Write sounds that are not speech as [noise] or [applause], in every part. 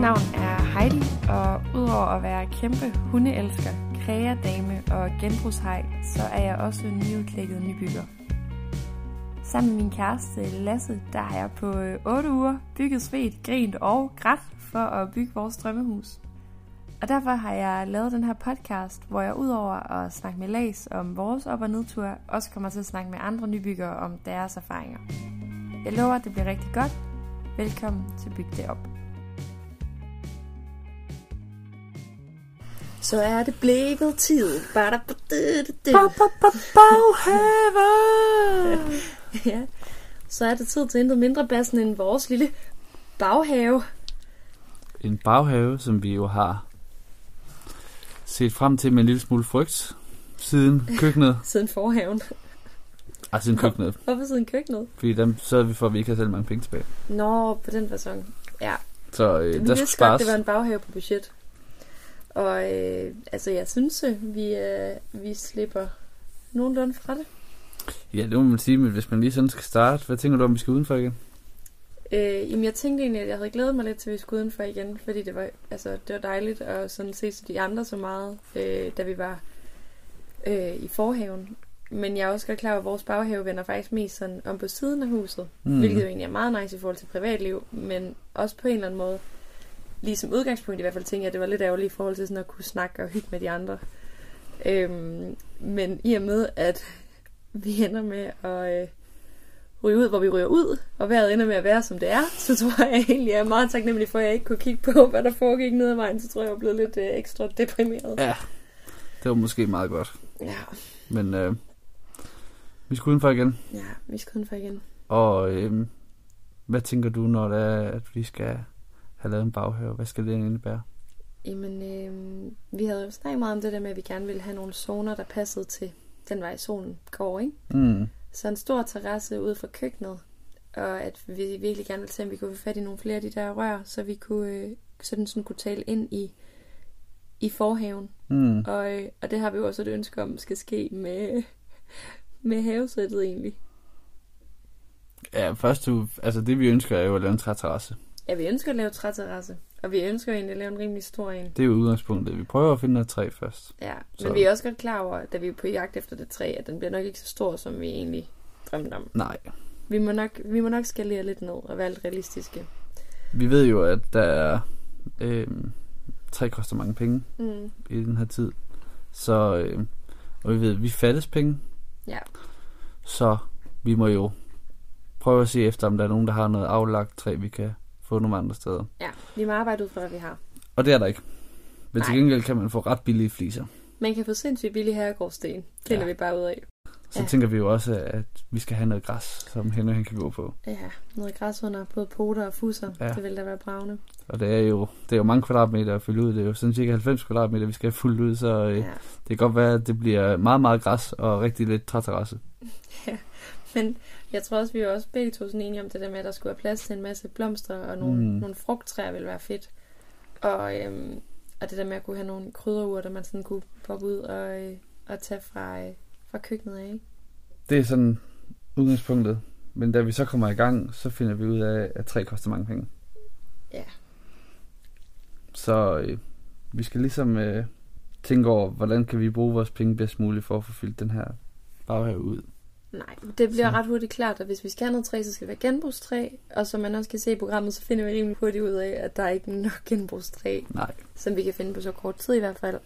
navn er Heidi, og udover at være kæmpe hundeelsker, kreadame og genbrugshej, så er jeg også en nyudklækket nybygger. Sammen med min kæreste Lasse, der har jeg på øh, 8 uger bygget svedt, grint og grædt for at bygge vores drømmehus. Og derfor har jeg lavet den her podcast, hvor jeg udover at snakke med Las om vores op- og nedtur, også kommer til at snakke med andre nybyggere om deres erfaringer. Jeg lover, at det bliver rigtig godt. Velkommen til Byg det op. Så er det blikket tid. Bare Baghave! [laughs] Ja. Så er det tid til intet mindre bassen end vores lille baghave. En baghave, som vi jo har set frem til med en lille smule frygt siden [laughs] køkkenet. Siden forhaven. altså siden køkkenet. Hvorfor siden køkkenet? Fordi dem sørgede vi for, at vi ikke havde selv mange penge tilbage. Nå, på den fasong. Ja, Så øh, vi der vidste godt, det var en baghave på budget. Og øh, altså, jeg synes, øh, vi, øh, vi slipper nogenlunde fra det. Ja, det må man sige, men hvis man lige sådan skal starte, hvad tænker du om, vi skal udenfor igen? Øh, jamen, jeg tænkte egentlig, at jeg havde glædet mig lidt til, at vi skulle udenfor igen, fordi det var, altså, det var dejligt at sådan se de andre så meget, øh, da vi var øh, i forhaven. Men jeg er også godt klar over, at vores baghave vender faktisk mest sådan om på siden af huset, mm. hvilket jo egentlig er meget nice i forhold til privatliv, men også på en eller anden måde, lige som udgangspunkt i hvert fald, tænkte jeg, at det var lidt ærgerligt i forhold til sådan at kunne snakke og hygge med de andre. Øhm, men i og med, at [laughs] vi ender med at... Øh, ryge ud, hvor vi ryger ud, og vejret ender med at være, som det er, så tror jeg [laughs] egentlig, jeg er meget taknemmelig for, at jeg ikke kunne kigge på, hvad der foregik ned ad vejen, så tror jeg, jeg er blevet lidt øh, ekstra deprimeret. Ja, det var måske meget godt. Ja, Men øh, vi skal udenfor igen. ja vi skal udenfor igen. Og øh, hvad tænker du, når det er, at vi skal have lavet en baghave? Hvad skal det indebære? Jamen, øh, vi havde jo snakket meget om det der med, at vi gerne ville have nogle zoner, der passede til den vej, solen går, ikke? Mm. Så en stor terrasse ud fra køkkenet, og at vi virkelig gerne ville se, om vi kunne få fat i nogle flere af de der rør, så vi kunne, øh, så den sådan kunne tale ind i, i forhaven. Mm. Og, øh, og det har vi jo også et ønske om, skal ske med, [laughs] med havesættet egentlig. Ja, først du, altså det vi ønsker er jo at lave en træterrasse. Ja, vi ønsker at lave træterrasse, og vi ønsker egentlig at lave en rimelig stor en. Det er jo udgangspunktet. Vi prøver at finde noget træ først. Ja, Så- men vi er også godt klar over, da vi er på jagt efter det træ, at den bliver nok ikke så stor, som vi egentlig drømte om. Nej. Vi må nok, vi må nok skalere lidt ned og være lidt realistiske. Vi ved jo, at der er... Øh, træ koster mange penge Mm. i den her tid. Så... Øh, og vi ved, at vi fattes penge. Ja. Så vi må jo prøve at se efter, om der er nogen, der har noget aflagt træ, vi kan få nogle andre steder. Ja, vi må arbejde ud fra, hvad vi har. Og det er der ikke. Men til Nej. gengæld kan man få ret billige fliser. Man kan få sindssygt billig herregårdsten. Finder Ja. vi bare ud af. Så Ja. tænker vi jo også, at vi skal have noget græs, som Henrik han kan gå på. Ja, noget græs under både poter og fusser. Ja. Ja. Det vil da være bravne. Og det er jo, det er jo mange kvadratmeter at fylde ud. Det er jo sådan cirka 90 kvadratmeter, vi skal have fuldt ud. Så øh, Ja. det kan godt være, at det bliver meget, meget græs og rigtig lidt træterrasse. Men jeg tror også, vi er også begge to sådan enige om det der med, at der skulle være plads til en masse blomster og nogle, Mm. mm. nogle frugttræer ville være fedt. Og, øhm, og det der med at kunne have nogle krydderurter, man sådan kunne poppe ud og, øh, og tage fra, øh, fra køkkenet af. Ikke? Det er sådan udgangspunktet. Men da vi så kommer i gang, så finder vi ud af, at træ koster mange penge. Ja. Så øh, vi skal ligesom øh, tænke over, hvordan kan vi bruge vores penge bedst muligt for at få fyldt den her baghave ud. Nej, det bliver Så- ret hurtigt klart, at hvis vi skal have noget træ, så skal det være genbrugstræ. Og som man også kan se i programmet, så finder vi rimelig hurtigt ud af, at der er ikke nok genbrugstræ, Nej. som vi kan finde på så kort tid i hvert fald.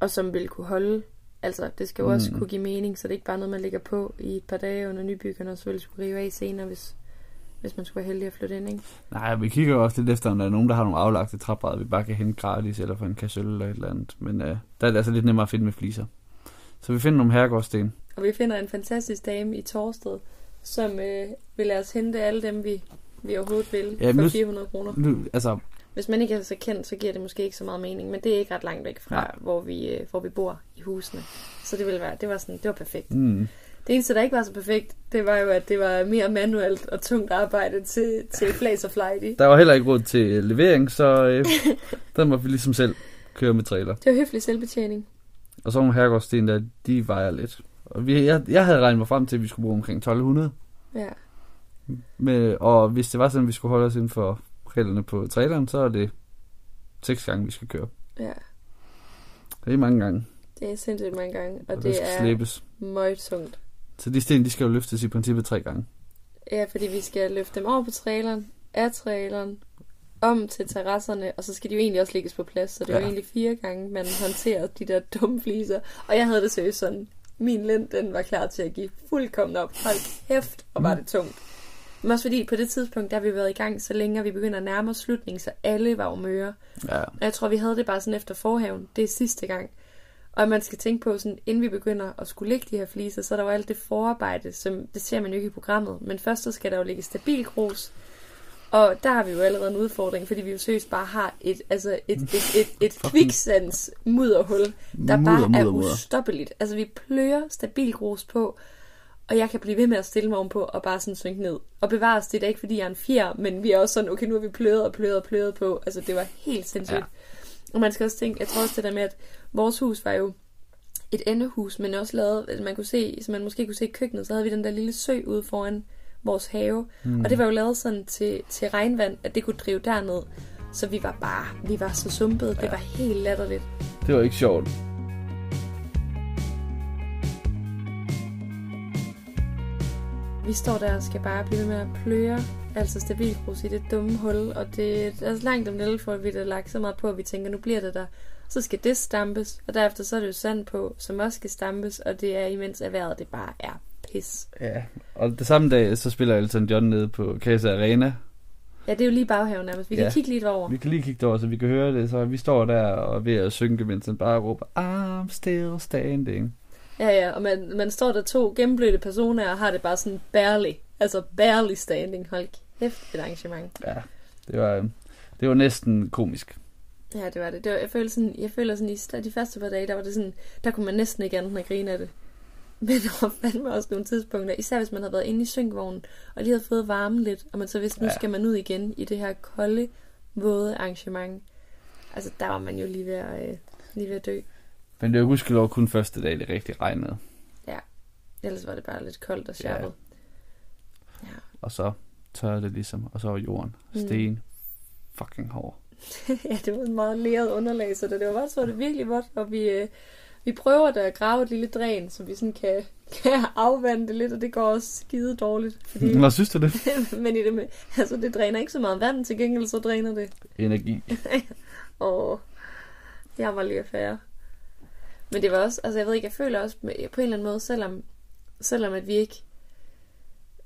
Og som vil kunne holde. Altså, det skal jo også Mm. kunne give mening, så det er ikke bare noget, man lægger på i et par dage under nybyggerne, og så vil skulle rive af senere, hvis, hvis man skulle være heldig at flytte ind, ikke? Nej, vi kigger jo også lidt efter, om der er nogen, der har nogle aflagte træbrædder, vi bare kan hente gratis, eller få en kasse øl eller et eller andet. Men øh, der er det altså lidt nemmere at finde med fliser. Så vi finder nogle herregårdsten. Og vi finder en fantastisk dame i Torsted, som øh, vil lade os hente alle dem, vi, vi overhovedet vil, Ja, for nu- 400 kroner. Nu, altså, Hvis man ikke er så kendt, så giver det måske ikke så meget mening, men det er ikke ret langt væk fra, Nej. hvor vi, øh, hvor vi bor i husene. Så det ville være, det var sådan, det var perfekt. mm, Det eneste, der ikke var så perfekt, det var jo, at det var mere manuelt og tungt arbejde til, til flas og flight i. der var heller ikke råd til levering, så øh, [laughs] der må vi ligesom selv køre med trailer. Det var høflig selvbetjening. Og så nogle herregårdsten der, de vejer lidt. Og vi, jeg, jeg havde regnet mig frem til, at vi skulle bruge omkring 1200. Ja. Med, og hvis det var sådan, at vi skulle holde os inden for reglerne på traileren, så er det seks gange, vi skal køre. Ja, Det er mange gange, det er sindssygt mange gange, og, og det det er slæbes. meget tungt. Så de sten, de skal jo løftes i princippet tre gange. Ja, fordi vi skal løfte dem over på traileren, af traileren, om til terrasserne, og så skal de jo egentlig også lægges på plads, så det er jo Ja. egentlig fire gange, man håndterer de der dumme fliser. Og jeg havde det seriøst sådan, min lind, den var klar til at give fuldkommen op. Hold kæft, og var det tungt. Men også fordi på det tidspunkt, der har vi været i gang så længe, og vi begynder at nærme os slutningen, så alle var jo møre. Ja, Og jeg tror, vi havde det bare sådan efter forhaven. Det er sidste gang. Og man skal tænke på, sådan, inden vi begynder at skulle lægge de her fliser, så er der jo alt det forarbejde, som det ser man jo ikke i programmet. Men først så skal der jo ligge stabil grus. Og der har vi jo allerede en udfordring, fordi vi jo seriøst bare har et, altså et, et, et, et kviksands mudderhul, der Mudder, bare er mudder, mudder. ustoppeligt. Altså vi pløjer stabil grus på, og jeg kan blive ved med at stille mig ovenpå og bare sådan synke ned. Og bevares, det er ikke fordi jeg er en fjer, men vi er også sådan, okay, nu har vi pløjet og pløjet og pløjet på. Altså det var helt sindssygt. Ja. Og man skal også tænke, jeg tror også det der med, at vores hus var jo et endehus, men også lavet, at man kunne se, så man måske kunne se køkkenet, så havde vi den der lille sø ude foran vores have. Mm. Og det var jo lavet sådan til, til regnvand, at det kunne drive derned. Så vi var bare, vi var så sumpede. Det var helt latterligt. det var ikke sjovt. Vi står der og skal bare blive med at pløre, altså stabilgrus i det dumme hul, og det er altså langt om lille for, vi har lagt så meget på, at vi tænker, nu bliver det der. Så skal det stampes, og derefter så er det jo sand på, som også skal stampes, og det er imens erhvervet, det bare er pis. Ja, og det samme dag, så spiller Elton John nede på Casa Arena. Ja, det er jo lige baghaven nærmest. Vi kan Ja. kigge lidt over. Vi kan lige kigge derover, så vi kan høre det. Så vi står der og er ved at synke, mens han bare råber, I'm still standing. Ja, ja, og man, man står der to gennemblødte personer og har det bare sådan barely, altså barely standing. Hold kæft, et arrangement. Ja, det var, det var næsten komisk. Ja, det var det. det var, jeg, føler sådan, jeg føler sådan, i de første par dage, der var det sådan, der kunne man næsten ikke andet end at grine af det. Men der var fandme også nogle tidspunkter, især hvis man havde været inde i synkvognen, og lige havde fået varme lidt, og man så vidste, nu Ja. skal man ud igen i det her kolde, våde arrangement. Altså, der var man jo lige ved at, øh, lige ved at dø. Men det var gudskelov kun første dag, det rigtig regnede. Ellers var det bare lidt koldt og sjappet. Og så tørrede det ligesom, og så var jorden Mm. sten fucking hård. [laughs] ja, det var et meget leret underlag, så det var vådt, så det virkelig vådt, og vi, øh, vi prøver da at grave et lille dræn, så vi sådan kan, [laughs] kan afvande det lidt, og det går også skide dårligt. Fordi, Hvad synes du det? [laughs] men i det med, altså det dræner ikke så meget vand, til gengæld så dræner det. Energi. [laughs] Og jeg var lige affære. Men det var også, altså jeg ved ikke, jeg føler også med, på en eller anden måde, selvom, selvom at vi ikke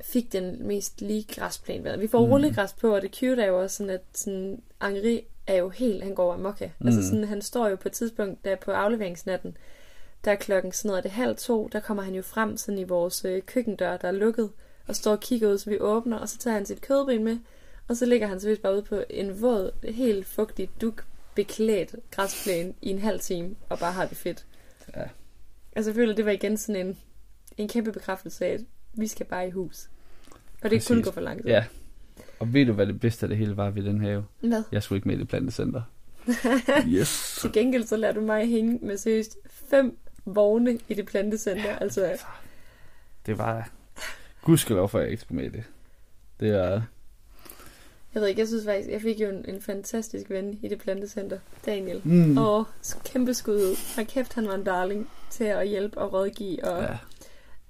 fik den mest lige græsplæne. Vi får mm. rullegræs på, og det cute er jo også sådan, at sådan, Angri er jo helt, han går amok af. Mm. Altså Mm. sådan, han står jo på et tidspunkt, der på afleveringsnatten, der er klokken sådan noget, det halv to, der kommer han jo frem sådan i vores øh, køkkendør, der er lukket, og står og kigger ud, så vi åbner, og så tager han sit kødben med, og så ligger han så vist bare ude på en våd, helt fugtig, duk beklædt græsplæne i en halv time, og bare har det fedt. Ja. Altså jeg føler, det var igen sådan en, en kæmpe bekræftelse af, at vi skal bare i hus. Og det Præcis. kunne gå for langt. Ja. Og ved du, hvad det bedste af det hele var ved den have? Hvad? Jeg skulle ikke med i det plantecenter. [laughs] yes. Til gengæld så lader du mig hænge med seriøst fem vogne i det plantecenter. Ja, altså, Det var... Gudskelov for, at jeg ikke skulle med i det. Det er... jeg ved ikke, jeg synes faktisk, jeg fik jo en, en fantastisk ven i det plantecenter, Daniel. Mm. Og kæmpe skud ud. Og kæft, han var en darling til at hjælpe og rådgive. Og ja,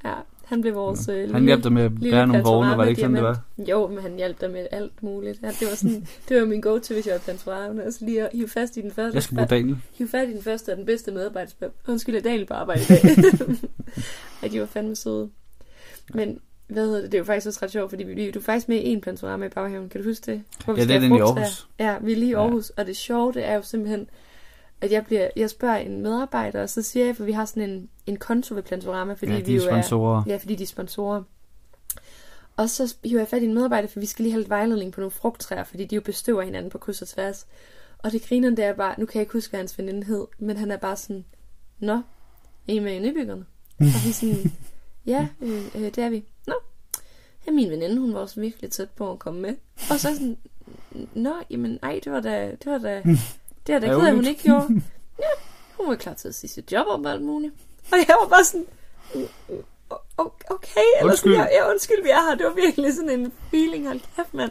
Ja. Ja han blev vores øh, Han hjalp dig med at bære nogle vogne, var det ikke sådan, det var? Jo, men han hjalp dig med alt muligt. Ja, det var sådan, det var min go-to, hvis jeg var plantorama. Altså lige at hive fast i den første. Jeg skal bruge Daniel. Hive fat i den første og den bedste medarbejder. Undskyld, at Daniel på arbejde i dag. [laughs] Ej, de var fandme søde. Men hvad hedder det? Det er jo faktisk også ret sjovt, fordi vi, du er faktisk med i en plantorama i baghaven. Kan du huske det? Hvor vi Ja, det er den i. Aarhus. Ja, vi er lige i Ja. Aarhus. Og det sjove, det er jo simpelthen, at jeg, bliver, jeg spørger en medarbejder, og så siger jeg, for vi har sådan en, en konto ved Plantorama, fordi Ja, vi de er jo er... sponsorer. Ja, fordi de er sponsorer. Og så hiver jeg fat i en medarbejder, for vi skal lige have lidt vejledning på nogle frugttræer, fordi de jo bestøver hinanden på kryds og tværs. Og det griner der er bare, nu kan jeg ikke huske, hvad hans veninde hed, men han er bare sådan, Nå, er I med i nybyggerne? Og vi er sådan, [laughs] ja, øh, øh, det er vi. Nå, ja, min veninde, hun var også virkelig tæt på at komme med. Og så sådan, Nå, jamen, ej, det var da, det var da, [laughs] det var da ked af, hun ikke gjorde. [laughs] Ja, hun var klar til at sige sit job og alt muligt. Og jeg var bare sådan, "O- okay, eller Undskyld. sådan, ja, ja, undskyld, vi er her. Det var virkelig sådan en feeling, hold kæft, mand.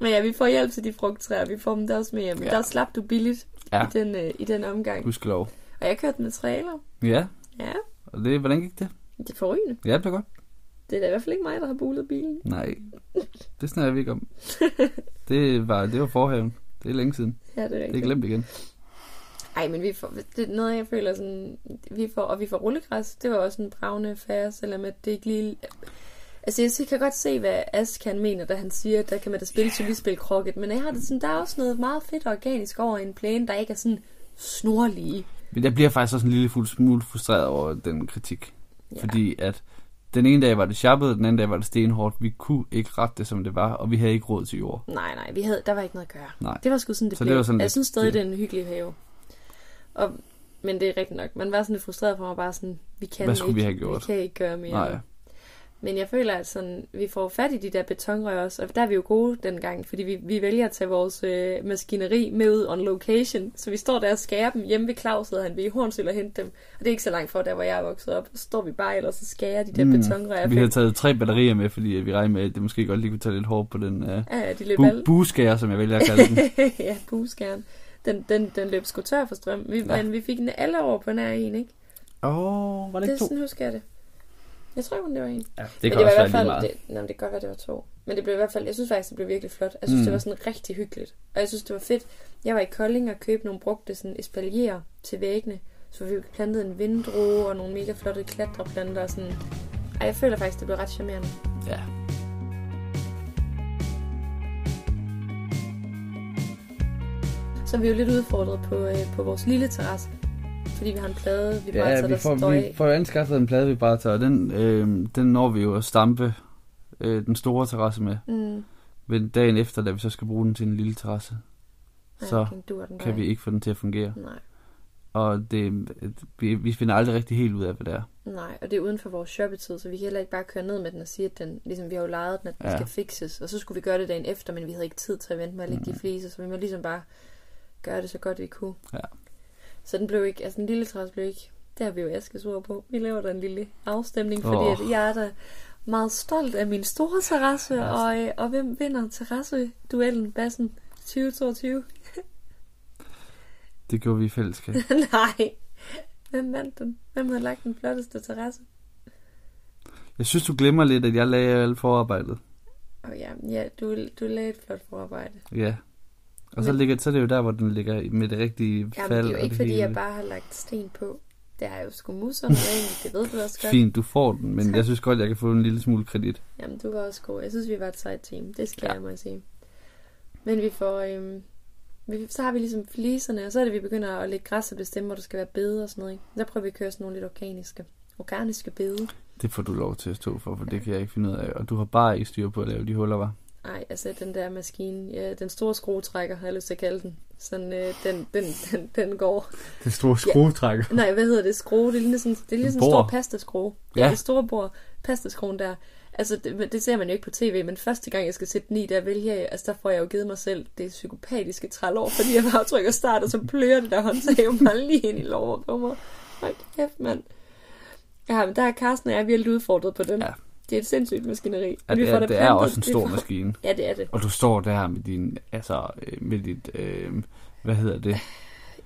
Men ja, vi får hjælp til de frugttræer. Vi får dem der også med hjem. Ja. Der slap du billigt Ja. i, den, øh, i den omgang. Gudskelov. Og jeg kørte med trailer. Ja, Ja, og det, hvordan gik det? det er forrygende. Ja, det var godt. Det er da i hvert fald ikke mig, der har bulet bilen. Nej, [laughs] det snakker vi ikke om. Det var, det var forhaven. Det er længe siden. Ja, det er Det er rigtigt. glemt igen. Ej, men vi får, det er noget, jeg føler sådan, vi får, og vi får rullegræs, det var også en bravende affære, selvom at det ikke lige... Altså, jeg kan godt se, hvad Ask han mener, da han siger, at der kan man da spille til lige spille krokket, men jeg har det sådan, der er også noget meget fedt og organisk over en plæne, der ikke er sådan snorlige. Men jeg bliver faktisk også en lille fuld smule frustreret over den kritik. Ja. Fordi at den ene dag var det sjappet, den anden dag var det stenhårdt. Vi kunne ikke rette det, som det var, og vi havde ikke råd til jord. Nej, nej, vi havde, der var ikke noget at gøre. Nej. Det var sgu sådan, det Så blev. det var sådan jeg synes stadig, det er en hyggelig have. Og, men det er rigtigt nok. Man var sådan lidt frustreret for mig, bare sådan, vi kan Hvad skulle ikke, vi have gjort? Vi kan ikke gøre mere. Nej. Men jeg føler, at sådan, vi får fat i de der betonrør også, og der er vi jo gode dengang, fordi vi, vi vælger at tage vores øh, maskineri med ud on location, så vi står der og skærer dem hjemme ved Claus, hedder han, vi i Hornsyld og hente dem, og det er ikke så langt fra der, hvor jeg er vokset op, så står vi bare ellers og skærer de der mm, betonrør. Vi fik- taget tre batterier med, fordi vi regnede med, at det måske godt lige kunne tage lidt hårdt på den uh, Ja, de løb bu- buskære, som jeg vælger at kalde den. [laughs] ja, buskærn. Den, den, den løb sgu tør for strøm, vi, Ja. men vi fik den alle over på nær en, ikke? Åh, oh, var det Det to? er sådan, husker jeg det. Jeg tror kun, det var en. Ja, det Men kan det også være fald, meget. det, nej, det kan godt være, det var to. Men det blev i hvert fald, jeg synes faktisk, det blev virkelig flot. Jeg synes, mm. det var sådan rigtig hyggeligt. Og jeg synes, det var fedt. Jeg var i Kolding og købte nogle brugte sådan espalier til væggene. Så vi plantede en vindrue og nogle mega flotte klatreplanter og sådan. Ej, jeg føler faktisk, det blev ret charmerende. Ja. Så er vi jo lidt udfordret på, øh, på vores lille terrasse. Fordi vi har en plade, vi bare Ja, tager vi der får, står vi af. får anskaffet en plade, vi bare tager. Den, øh, den når vi jo at stampe øh, den store terrasse med. Mm. Men dagen efter, da vi så skal bruge den til en lille terrasse, Ej, så den kan vi ikke få den til at fungere. Nej. Og det, vi, vi finder aldrig rigtig helt ud af, hvad det er. Nej, og det er uden for vores shoppetid, så vi kan heller ikke bare køre ned med den og sige, at den, ligesom vi har jo lejet den, at den Ja. skal fixes. Og så skulle vi gøre det dagen efter, men vi havde ikke tid til at vente med at lægge Mm. de fliser, så vi må ligesom bare gøre det så godt vi kunne. Ja. Så den blev ikke, altså den lille træs blev ikke, det har vi jo Askes ord på. Vi laver der en lille afstemning, fordi Åh. at jeg er da meget stolt af min store terrasse, Ja. og, øh, og hvem vinder terrasse-duellen, Bassen 2022? Det gjorde vi i fællesskab. [laughs] Nej. Hvem vandt den? Hvem har lagt den flotteste terrasse? Jeg synes, du glemmer lidt, at jeg lagde alt forarbejdet. Og ja, ja du, du lagde et flot forarbejde. Ja. Og så, Men- ligger, så er det jo der, hvor den ligger med det rigtige Jamen, fald. det er jo ikke, fordi hele. jeg bare har lagt sten på. Det er jo sgu musserne. Det ved du også godt. Fint, du får den, men Tak. [laughs] jeg synes godt, jeg kan få en lille smule kredit. Jamen, du var også god. Jeg synes, vi var et sejt team. Det skal Ja. ja. jeg må sige. Men vi får... Øhm, vi, så har vi ligesom fliserne, og så er det, vi begynder at lægge græs og bestemme, hvor der skal være bede og sådan noget. Ikke? Der prøver vi at køre sådan nogle lidt organiske, organiske bede. Det får du lov til at stå for, for det kan jeg ikke finde ud af. Og du har bare ikke styr på at lave de huller, var. Ej, altså den der maskine, ja, den store skruetrækker, har jeg lyst til at kalde den. Sådan, øh, den, den, den, den går. Det store skruetrækker. Nej, hvad hedder det? Skrue? Det ligner sådan, det ligner sådan en stor pastaskrue. Ja. Ja. Det store bord. Pastaskruen der. Altså, det, det, ser man jo ikke på tv, men første gang, jeg skal sætte den i, der vælger jeg, altså der får jeg jo givet mig selv det psykopatiske trælår, fordi jeg bare trykker start, og så plører det der håndtag jo bare lige ind i lov på mig. Hold kæft, mand. Ja, men der er Carsten og jeg virkelig udfordret på den. Ja. Det er et sindssygt maskineri. Ja, Men det, er, da det er også en vi stor får- maskine. Ja, det er det. Og du står der med din, altså, øh, med dit, øh, hvad hedder det?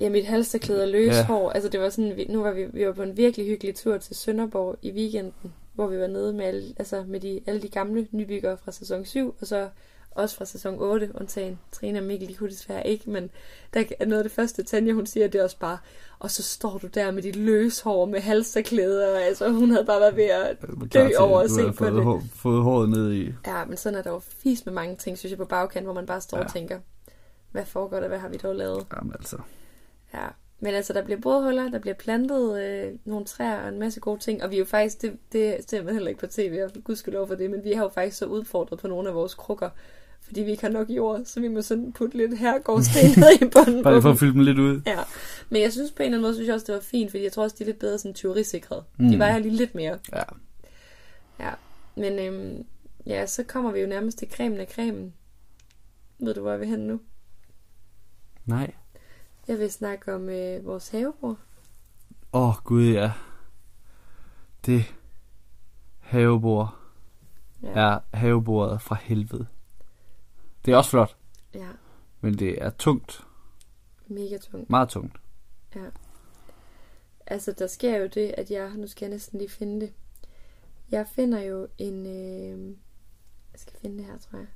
Ja, mit halsterklæde og løs Ja. ja. hår. Altså, det var sådan, vi- nu var vi, vi var på en virkelig hyggelig tur til Sønderborg i weekenden, hvor vi var nede med, alle, altså med de, alle de gamle nybyggere fra sæson 7, og så også fra sæson 8, undtagen Trine og Mikkel, de kunne desværre ikke, men der er noget af det første, Tanja, hun siger, det er også bare, og så står du der med dit løs hår med halsterklæde, og altså, hun havde bare været ved at dø over at se på fået, det. hår, fået håret ned i. Ja, men sådan er der jo fis med mange ting, synes jeg, på bagkant, hvor man bare står. Ja. og tænker, hvad foregår der, hvad har vi dog lavet? Jamen altså. Ja, men altså, der bliver bådhuller, der bliver plantet øh, nogle træer og en masse gode ting, og vi er jo faktisk, det, det ser man heller ikke på tv, og gudskelov for det, men vi har jo faktisk så udfordret på nogle af vores krukker, fordi vi ikke har nok jord, så vi må sådan putte lidt herregårdsten ned i bunden [laughs] Bare for at fylde dem lidt ud. Ja, men jeg synes på en eller anden måde, synes jeg også, det var fint, fordi jeg tror også, de er lidt bedre sådan tyverisikret. Mm. De vejer lige lidt mere. Ja. Ja, men øhm, ja, så kommer vi jo nærmest til cremen af cremen. Ved du, hvor jeg vil hen nu? Nej. Jeg vil snakke om øh, vores havebord. Åh, oh, gud ja. Det havebord Ja. er havebordet fra helvede. Det er også flot, Ja, men det er tungt. mega tungt. Meget tungt. Altså, der sker jo det, at jeg... Nu skal jeg næsten lige finde det. Jeg finder jo en... Øh, jeg skal finde det her, tror jeg.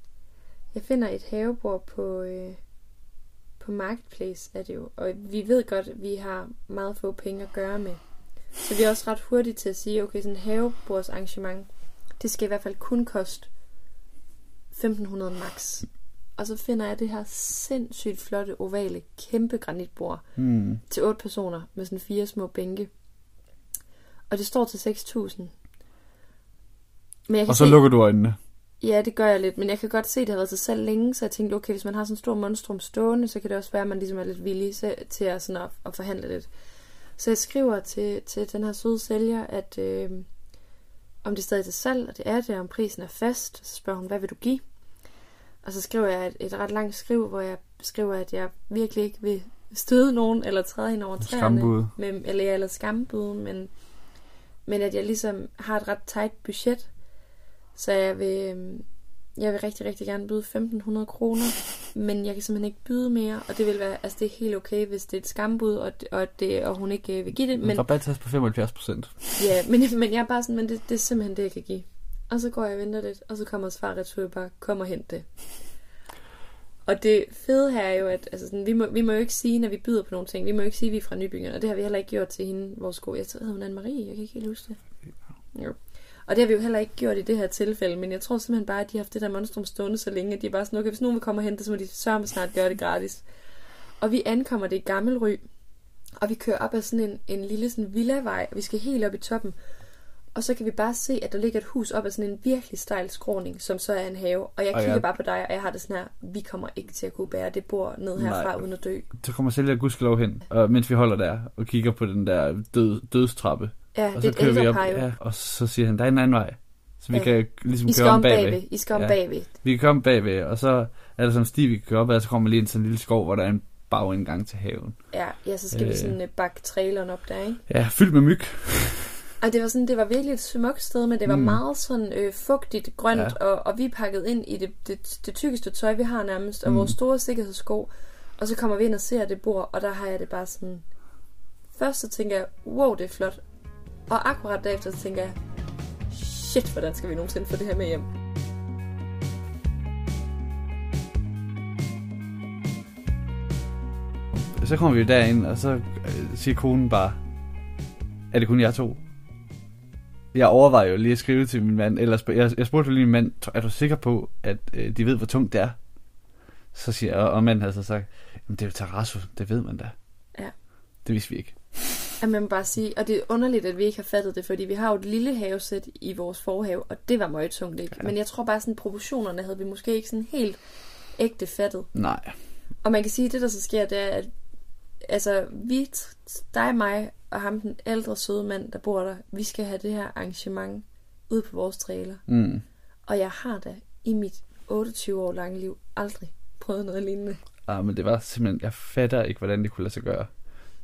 Jeg finder et havebord på... Øh, på Marketplace er det jo. Og vi ved godt, at vi har meget få penge at gøre med. Så vi er også ret hurtige til at sige, okay, sådan en havebordsarrangement, det skal i hvert fald kun koste 1500 max. Og så finder jeg det her sindssygt flotte, ovale, kæmpe granitbord Hmm. til otte personer med sådan fire små bænke. Og det står til 6.000. Men jeg kan Og så se, lukker du øjnene. Ja, det gør jeg lidt, men jeg kan godt se, at det har været til salg længe, så jeg tænkte, okay, hvis man har sådan en stor monstrum stående, så kan det også være, at man ligesom er lidt villig til, at, sådan at, at forhandle lidt. Så jeg skriver til, til den her søde sælger, at øh, om det er stadig til salg, og det er det, og om prisen er fast. Så spørger hun, hvad vil du give? Og så skriver jeg et, et ret langt skriv, hvor jeg skriver, at jeg virkelig ikke vil støde nogen, eller træde ind over træerne. Skambud. Med, eller, eller skambud, men, men at jeg ligesom har et ret tight budget. Så jeg vil, øhm, jeg vil rigtig, rigtig gerne byde 1.500 kroner, men jeg kan simpelthen ikke byde mere, og det vil være, altså det er helt okay, hvis det er et skambud, og, og, det, og hun ikke øh, vil give det, Men... Rabattast på 75 procent. ja, men, men jeg er bare sådan, men det, det er simpelthen det, jeg kan give. Og så går jeg og venter lidt, og så kommer svar retur bare, kom og hent det. Og det fede her er jo, at altså sådan, vi, må, vi må jo ikke sige, når vi byder på nogle ting, vi må jo ikke sige, at vi er fra Nybyggen, og det har vi heller ikke gjort til hende, vores gode. Jeg tror, hun Anne-Marie, jeg kan ikke helt huske det. Jo. Og det har vi jo heller ikke gjort i det her tilfælde, men jeg tror simpelthen bare, at de har haft det der monstrum stående så længe, at de er bare sådan, okay, hvis nogen vil komme og hente så må de sørge snart gøre det gratis. Og vi ankommer det i Gammelry, og vi kører op ad sådan en, en lille sådan villavej, og vi skal helt op i toppen. Og så kan vi bare se, at der ligger et hus op ad sådan en virkelig stejl skråning, som så er en have. Og jeg Og kigger jeg- bare på dig, og jeg har det sådan her, vi kommer ikke til at kunne bære det bord ned herfra Nej. uden at dø. Så kommer sælger gudskelov hen, og mens vi holder der og kigger på den der død, dødstrappe. Ja, Og det så er kører vi op, ja, og så siger han, der er en anden vej. Så vi Ja. kan ligesom I skal køre om om bagved. bagved. I skal om Ja. bagved. Vi kan komme bagved, og så er der sådan en sti, vi kan køre op ad, og så kommer lige ind til en lille skov, hvor der er en bagindgang til haven. Ja, ja, så skal øh. vi sådan øh, bakke traileren op der, ikke? Ja, fyldt med myg. Og det var sådan, det var virkelig et smukt sted, men det var mm. Meget sådan øh, fugtigt, grønt, ja. Og, og vi er pakket ind i det, det, det tykkeste tøj, vi har nærmest, og. Mm. vores store sikkerhedssko. Og så kommer vi ind og ser det bord, og der har jeg det bare sådan... Først så tænker jeg, wow, det er flot. Og akkurat derefter tænker jeg, shit, hvordan skal vi nogensinde få det her med hjem? Så kommer vi derind, og så øh, siger konen bare, er det kun jer to? Jeg overvejer jo lige at skrive til min mand, eller jeg, jeg spurgte jo lige min mand, er du sikker på, at øh, de ved, hvor tungt det er? Så siger jeg, og, og manden havde så sagt, Jamen, det er jo terrasso, det ved man da. Ja. Det vidste vi ikke. At man bare sige, og det er underligt, at vi ikke har fattet det, fordi vi har jo et lille havesæt i vores forhave, og det var meget tungt, ikke? Ja. Men jeg tror bare, sådan proportionerne havde vi måske ikke sådan helt ægte fattet. Nej. Og man kan sige, at det der så sker, det er, at altså, vi, dig, mig og ham, den ældre søde mand, der bor der, vi skal have det her arrangement ude på vores trailer. Mm. Og jeg har da i mit 28 år lange liv aldrig prøvet noget lignende. Ah, men det var simpelthen, jeg fatter ikke, hvordan det kunne lade sig gøre.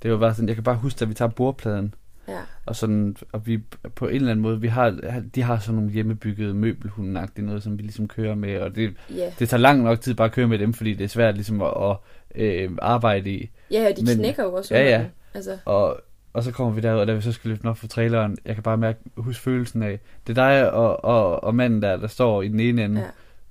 Det var bare sådan, jeg kan bare huske, at vi tager bordpladen, Ja, og sådan, og vi på en eller anden måde, vi har, de har sådan nogle hjemmebyggede møbelhundenagtige noget, som vi ligesom kører med, og det, ja. det tager lang nok tid bare at køre med dem, fordi det er svært ligesom at, at øh, arbejde i. Ja, og de Men- knækker jo også Ja, ja. den. Altså, Og, og så kommer vi derud, og da vi så skal løfte den op for traileren, jeg kan bare mærke, huske følelsen af, det er dig og, og, og manden der, der står i den ene ende,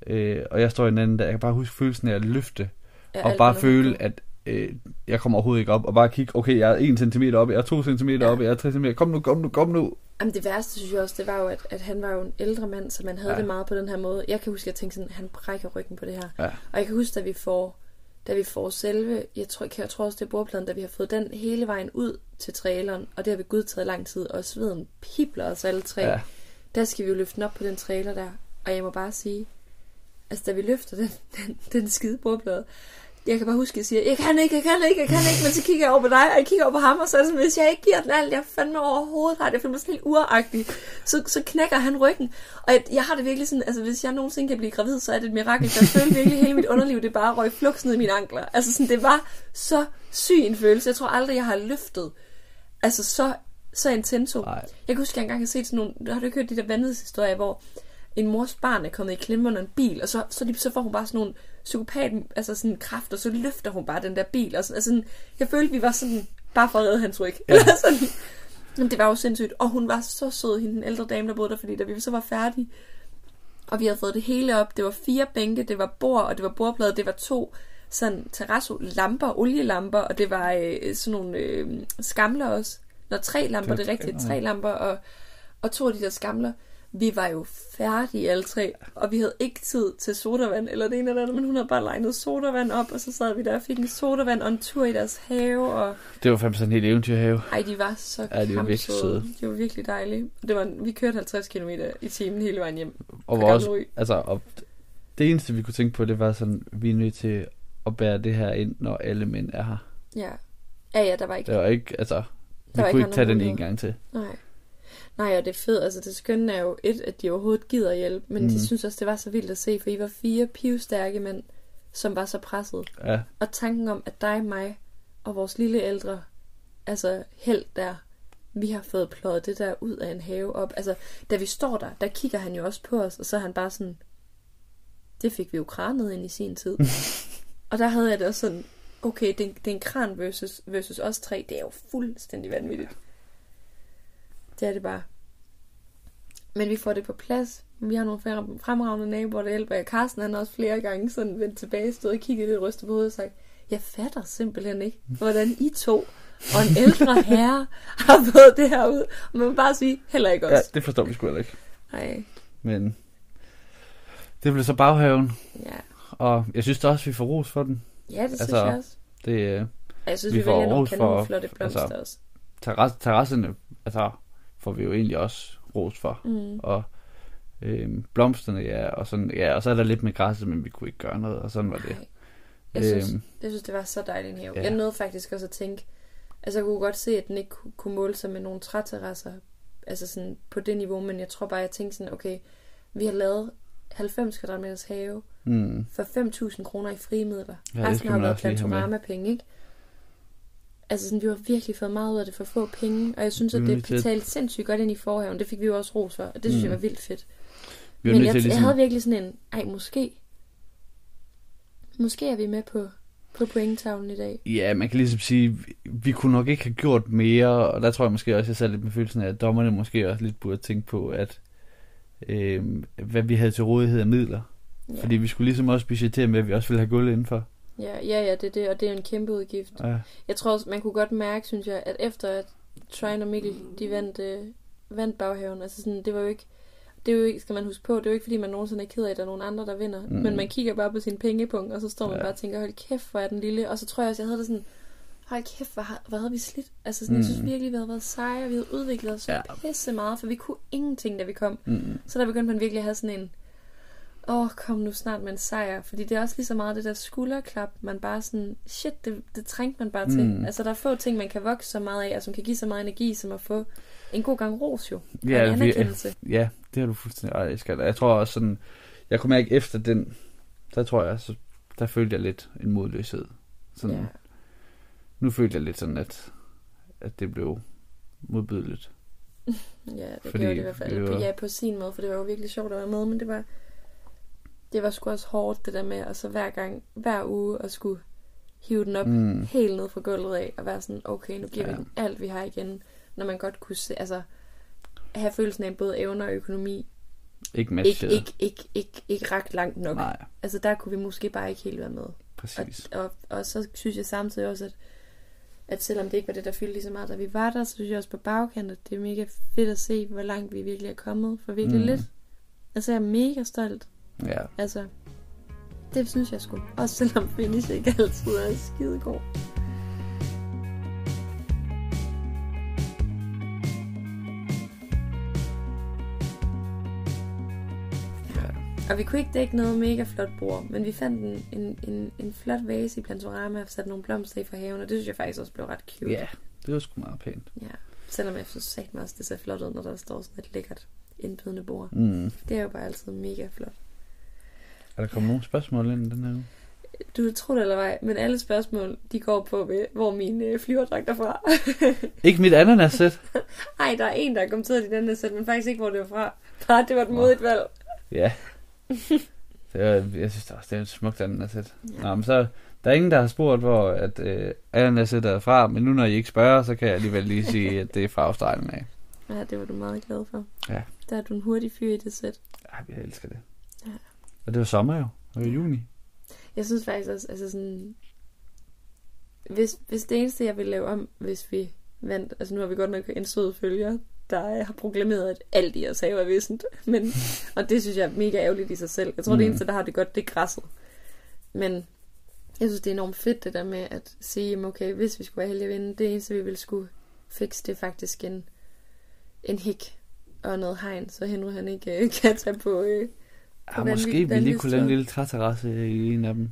ja. øh, og jeg står i den anden der, jeg kan bare huske følelsen af at løfte, ja og bare føle, at øh, jeg kommer overhovedet ikke op, og bare kigge, okay, jeg er 1 cm oppe, jeg er 2 cm Ja. oppe, jeg er 3 cm, kom nu, kom nu, kom nu. Jamen det værste, synes jeg også, det var jo, at, at han var jo en ældre mand, så man havde ja. Det meget på den her måde. Jeg kan huske, at jeg tænkte sådan, han brækker ryggen på det her. Ja. Og jeg kan huske, at vi får, da vi får selve, jeg tror, jeg tror også, det er bordpladen, da vi har fået den hele vejen ud til traileren, og det har vi gud taget lang tid, og sveden pibler os alle tre. Ja. Der skal vi jo løfte den op på den trailer der, og jeg må bare sige, altså da vi løfter den, [laughs] den, den skide bordplade, jeg kan bare huske, at jeg siger, jeg kan ikke, jeg kan ikke, jeg kan ikke, men så kigger jeg over på dig, og jeg kigger over på ham, og så er det sådan, hvis jeg ikke giver den alt, jeg fandme overhovedet har det, jeg føler mig sådan helt uragtig, så, så knækker han ryggen. Og jeg, jeg har det virkelig sådan, altså hvis jeg nogensinde kan blive gravid, så er det et mirakel, jeg føler virkelig hele mit underliv, det bare røg flux ned i mine ankler. Altså sådan, det var så syg en følelse, jeg tror aldrig, jeg har løftet, altså så, så intenso. Nej. Jeg kan huske, at jeg engang har set sådan nogle... Har du ikke hørt de der vanvidshistorier, hvor en mors barn er kommet i klemme under en bil, og så, så, så får hun bare sådan nogle psykopat, altså sådan kraft, og så løfter hun bare den der bil, og sådan, altså sådan, jeg følte, vi var sådan, bare for at redde hans ryg. Ja. Eller [laughs] sådan. Men det var jo sindssygt, og hun var så sød, hende den ældre dame, der boede der, fordi da vi så var færdige, og vi havde fået det hele op, det var fire bænke, det var bord, og det var bordplade, det var to sådan terrasso lamper, olielamper, og det var øh, sådan nogle øh, skamler også. Når tre lamper, det er rigtigt, tre lamper, og, og to af de der skamler. Vi var jo færdige alle tre, og vi havde ikke tid til sodavand eller det ene eller andet, men hun havde bare legnet sodavand op, og så sad vi der og fik en sodavand og en tur i deres have. Og... Det var sådan en helt eventyrhave. Ej, de var så Ja, de var virkelig søde. De var virkelig dejlige. Det var, vi kørte 50 km i timen hele vejen hjem. Og var også, altså, og det eneste, vi kunne tænke på, det var sådan, vi er nødt til at bære det her ind, når alle mænd er her. Ja. Ja, ja, der var ikke Det var ikke, altså, vi Der var kunne ikke ikke tage den en gang til. Nej. Nej, og det er fedt. Altså, det skønne er jo et, at de overhovedet gider hjælpe, men mm. De synes også, det var så vildt at se, for I var fire pivstærke mænd, som var så presset. Ja, Og tanken om, at dig, mig og vores lille ældre, altså held der, vi har fået pløjet det der ud af en have op. Altså, da vi står der, der kigger han jo også på os, og så er han bare sådan, det fik vi jo kranet ind i sin tid. [laughs] og der havde jeg det også sådan, okay, er, det er en kran versus, versus os tre, det er jo fuldstændig vanvittigt. Det er det bare. Men vi får det på plads. Vi har nogle frem- fremragende naboer, der hjælper. Carsten han har også flere gange sådan vendt tilbage, stod og kiggede lidt rystet på hovedet og sagt, jeg fatter simpelthen ikke, hvordan I to og en ældre [laughs] herre har fået det her ud. Og man må bare sige, heller ikke ja os. det forstår vi sgu heller ikke. Nej, Men det blev så baghaven, ja. og jeg synes da også, vi får ros for den. Ja, det synes Altså, jeg også. Det øh, Jeg synes, vi vi, får ros for- kanonflotte blomster altså, også. terras, terrasserne, altså, får vi jo egentlig også ros for. Mm. Og øh, blomsterne, ja, og sådan, ja, og så er der lidt med græsset, men vi kunne ikke gøre noget, og sådan var det. Nej. Jeg synes, Øhm, jeg synes, det var så dejligt en have. ja. Jeg nåede faktisk også at tænke, altså jeg kunne godt se, at den ikke kunne- måle sig med nogle træterrasser, altså sådan på det niveau, men jeg tror bare, jeg tænkte sådan, okay, vi har lavet 90 kvadratmeters have mm, for 5.000 kroner i frie midler. Ja, Resten har været plantorama-penge, ikke? Altså sådan, vi har virkelig fået meget ud af det for få penge, og jeg synes, at er det at- betalte sindssygt godt ind i forhaven. Det fik vi jo også ros for, og det synes Mm. jeg var vildt fedt. vi Men jeg, til jeg ligesom, havde virkelig sådan en, ej, måske, måske er vi med på, på pointtavlen i dag. Ja, man kan ligesom sige, vi, vi kunne nok ikke have gjort mere, og der tror jeg måske også, jeg sad lidt med følelsen af, at dommerne måske også lidt burde tænke på, at øh, hvad vi havde til rådighed af midler. Ja. Fordi vi skulle ligesom også budgettere med, at vi også ville have gulv indenfor. Ja, ja, ja, det er det, og det er en kæmpe udgift. Ja, Jeg tror også, man kunne godt mærke, synes jeg, at efter at Trine og Mikkel, de vandt, øh, vandt baghaven, altså sådan, det var jo ikke, det er jo ikke, skal man huske på, det er jo ikke, fordi man nogensinde er ked af, at der er nogen andre, der vinder. Mm. Men man kigger bare på sin pengepunkt, og så står man Ja. bare og tænker, hold kæft, hvor er den lille. Og så tror jeg også, jeg havde det sådan, hold kæft, hvor, hvor havde vi slidt. Altså sådan, mm. jeg synes Mm. virkelig, vi havde været seje, og vi havde udviklet os ja. pisse meget, for vi kunne ingenting, da vi kom. mm, Så der begyndte man virkelig at have sådan en, åh, oh, kom nu snart med en sejr. Fordi det er også lige så meget det der skulderklap, man bare sådan, shit, det, det trængte man bare til. Mm. Altså, der er få ting, man kan vokse så meget af, og som kan give så meget energi, som at få en god gang ros jo. Og Ja, en vi- anerkendelse. ja, det har du fuldstændig ret skat. Jeg tror også sådan, jeg kunne mærke efter den, der tror jeg, så, der følte jeg lidt en modløshed. Sådan, Ja. Nu følte jeg lidt sådan, at, at det blev modbydeligt. [laughs] ja, det Fordi Fordi gjorde det i hvert fald. det var- Ja, på sin måde, for det var jo virkelig sjovt at være med, men det var, det var sgu også hårdt, det der med, at så hver gang, hver uge, at skulle hive den op Mm. helt ned fra gulvet af, og være sådan, okay, nu giver Ja. vi den alt, vi har igen, når man godt kunne se, altså, have følelsen af både evner og økonomi, Ikke ikke, matchet. ikke, ikke, ikke, ikke ret langt nok. Nej, Altså, der kunne vi måske bare ikke helt være med. præcis. Og, og, og så synes jeg samtidig også, at, at selvom det ikke var det, der fyldte lige så meget, da vi var der, så synes jeg også på bagkant, at det er mega fedt at se, hvor langt vi virkelig er kommet. For virkelig mm. lidt. Altså, jeg er mega stolt. Ja, Altså, det synes jeg sgu. Også selvom finish ikke altid er skidegod. Og vi kunne ikke dække noget mega flot bord, men vi fandt en, en, en, en flot vase i Plantorama og satte nogle blomster i fra haven, og det synes jeg faktisk også blev ret cute. ja, det var sgu meget pænt. ja. Selvom jeg synes sagt mig også, det ser flot ud, når der står sådan et lækkert indbydende bord. Mm. Det er jo bare altid mega flot. Er der kommet nogle spørgsmål ind den her uge? Du tror det eller ej, men alle spørgsmål, de går på, ved, hvor min øh, flyverdragt er fra. [laughs] Ikke mit ananas-sæt. Ej, der er en, der har kommenteret i den her sæt, men faktisk ikke, hvor det var fra. Bare, det var et modigt valg. Ja. [laughs] Det er, jeg synes er også, det er et smukt andet asset. Ja. Nå, men så, der er ingen, der har spurgt, hvor at, øh, Allan asset er fra, men nu når I ikke spørger, så kan jeg alligevel lige sige, at det er fra Australien af. ja, det var du meget glad for. Ja. Der er du en hurtig fyr i det sæt. Ja, jeg elsker det. Ja. Og det var sommer jo. Det var juni. Jeg synes faktisk også, altså sådan... Hvis, hvis det eneste, jeg ville lave om, hvis vi vandt... Altså nu har vi godt nok en sød følger, der har proklameret, at alt i os have er vissent. [laughs] Men, og det synes jeg er mega ærgerligt i sig selv. Jeg tror, mm. det eneste, der har det godt, det er græsset. Men jeg synes, det er enormt fedt, det der med at sige, okay, hvis vi skulle være heldige at vinde, det eneste, vi ville skulle fikse, det er faktisk en, en hik og noget hegn, så Henry han ikke øh, kan tage på... Øh, Ja, måske vi lige kunne lave en lille træterrasse i en af dem.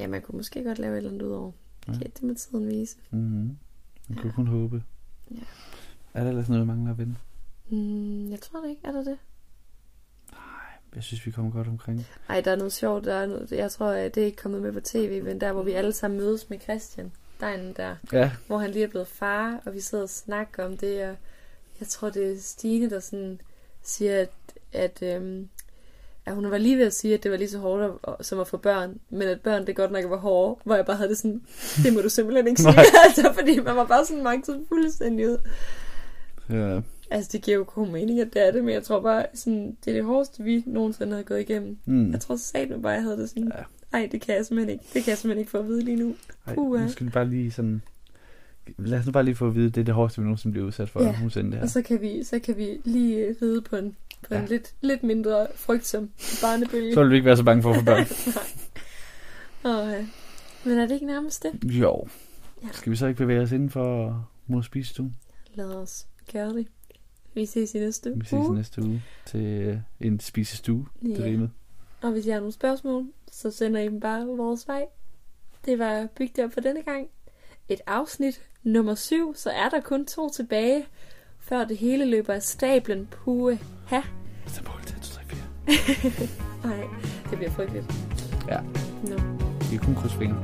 ja, man kunne måske godt lave et eller andet ud over. Ja. Det må tiden vise. Mm-hmm. Man kunne Ja. kun håbe. Ja. Er der ellers noget, vi mangler at vinde? Mm, jeg tror det ikke. Er der det? Jeg synes, vi kommer godt omkring. Ej, der er noget sjovt. Der er noget, jeg tror, det er ikke kommet med på tv, men der, hvor vi alle sammen mødes med Christian. Der er en der, Ja, hvor han lige er blevet far, og vi sidder og snakker om det, og jeg tror, det er Stine, der sådan siger, at, at, øhm, at hun var lige ved at sige, at det var lige så hårdt at- som at få børn, men at børn det godt nok var hårde, hvor jeg bare havde det sådan, det må du simpelthen ikke [laughs] sige, [laughs] altså, fordi man var bare sådan mange fuldstændig ud. ja. Altså, det giver jo god mening, at det er det, men jeg tror bare, sådan, det er det hårdeste, vi nogensinde har gået igennem. Mm. Jeg tror satme bare, jeg havde det sådan, Ja. ej, det kan jeg simpelthen ikke. Det kan jeg simpelthen ikke få at vide lige nu. Ej, nu skal vi bare lige sådan... Lad os nu bare lige få at vide, det er det hårdeste, vi nogensinde bliver udsat for. Ja. Hun det her. Og så kan vi, så kan vi lige ride på en, på ja. en lidt, lidt mindre frygtsom barnebølge. Så vil du ikke være så bange for at få børn. [laughs] Og, øh, men er det ikke nærmest det? jo. Ja. Skal vi så ikke bevæge os inden for mod spisestuen? Lad os gøre det. Vi ses i næste Vi ses uge. i næste uge til øh, en spisestue. Det Ja. rimede. Og hvis I har nogle spørgsmål, så sender I dem bare vores vej. Det var bygget op for denne gang. Et afsnit nummer 7, så er der kun to tilbage, før det hele løber af stablen. Puhe. Ha. Så mål til 2, 3, 4. Nej, det bliver frygteligt. Ja. Nå, Vi kan kun krydse fingre.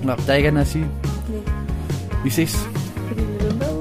ja. Nå, der er ikke andet at sige. Nej, Vi ses. fordi vi.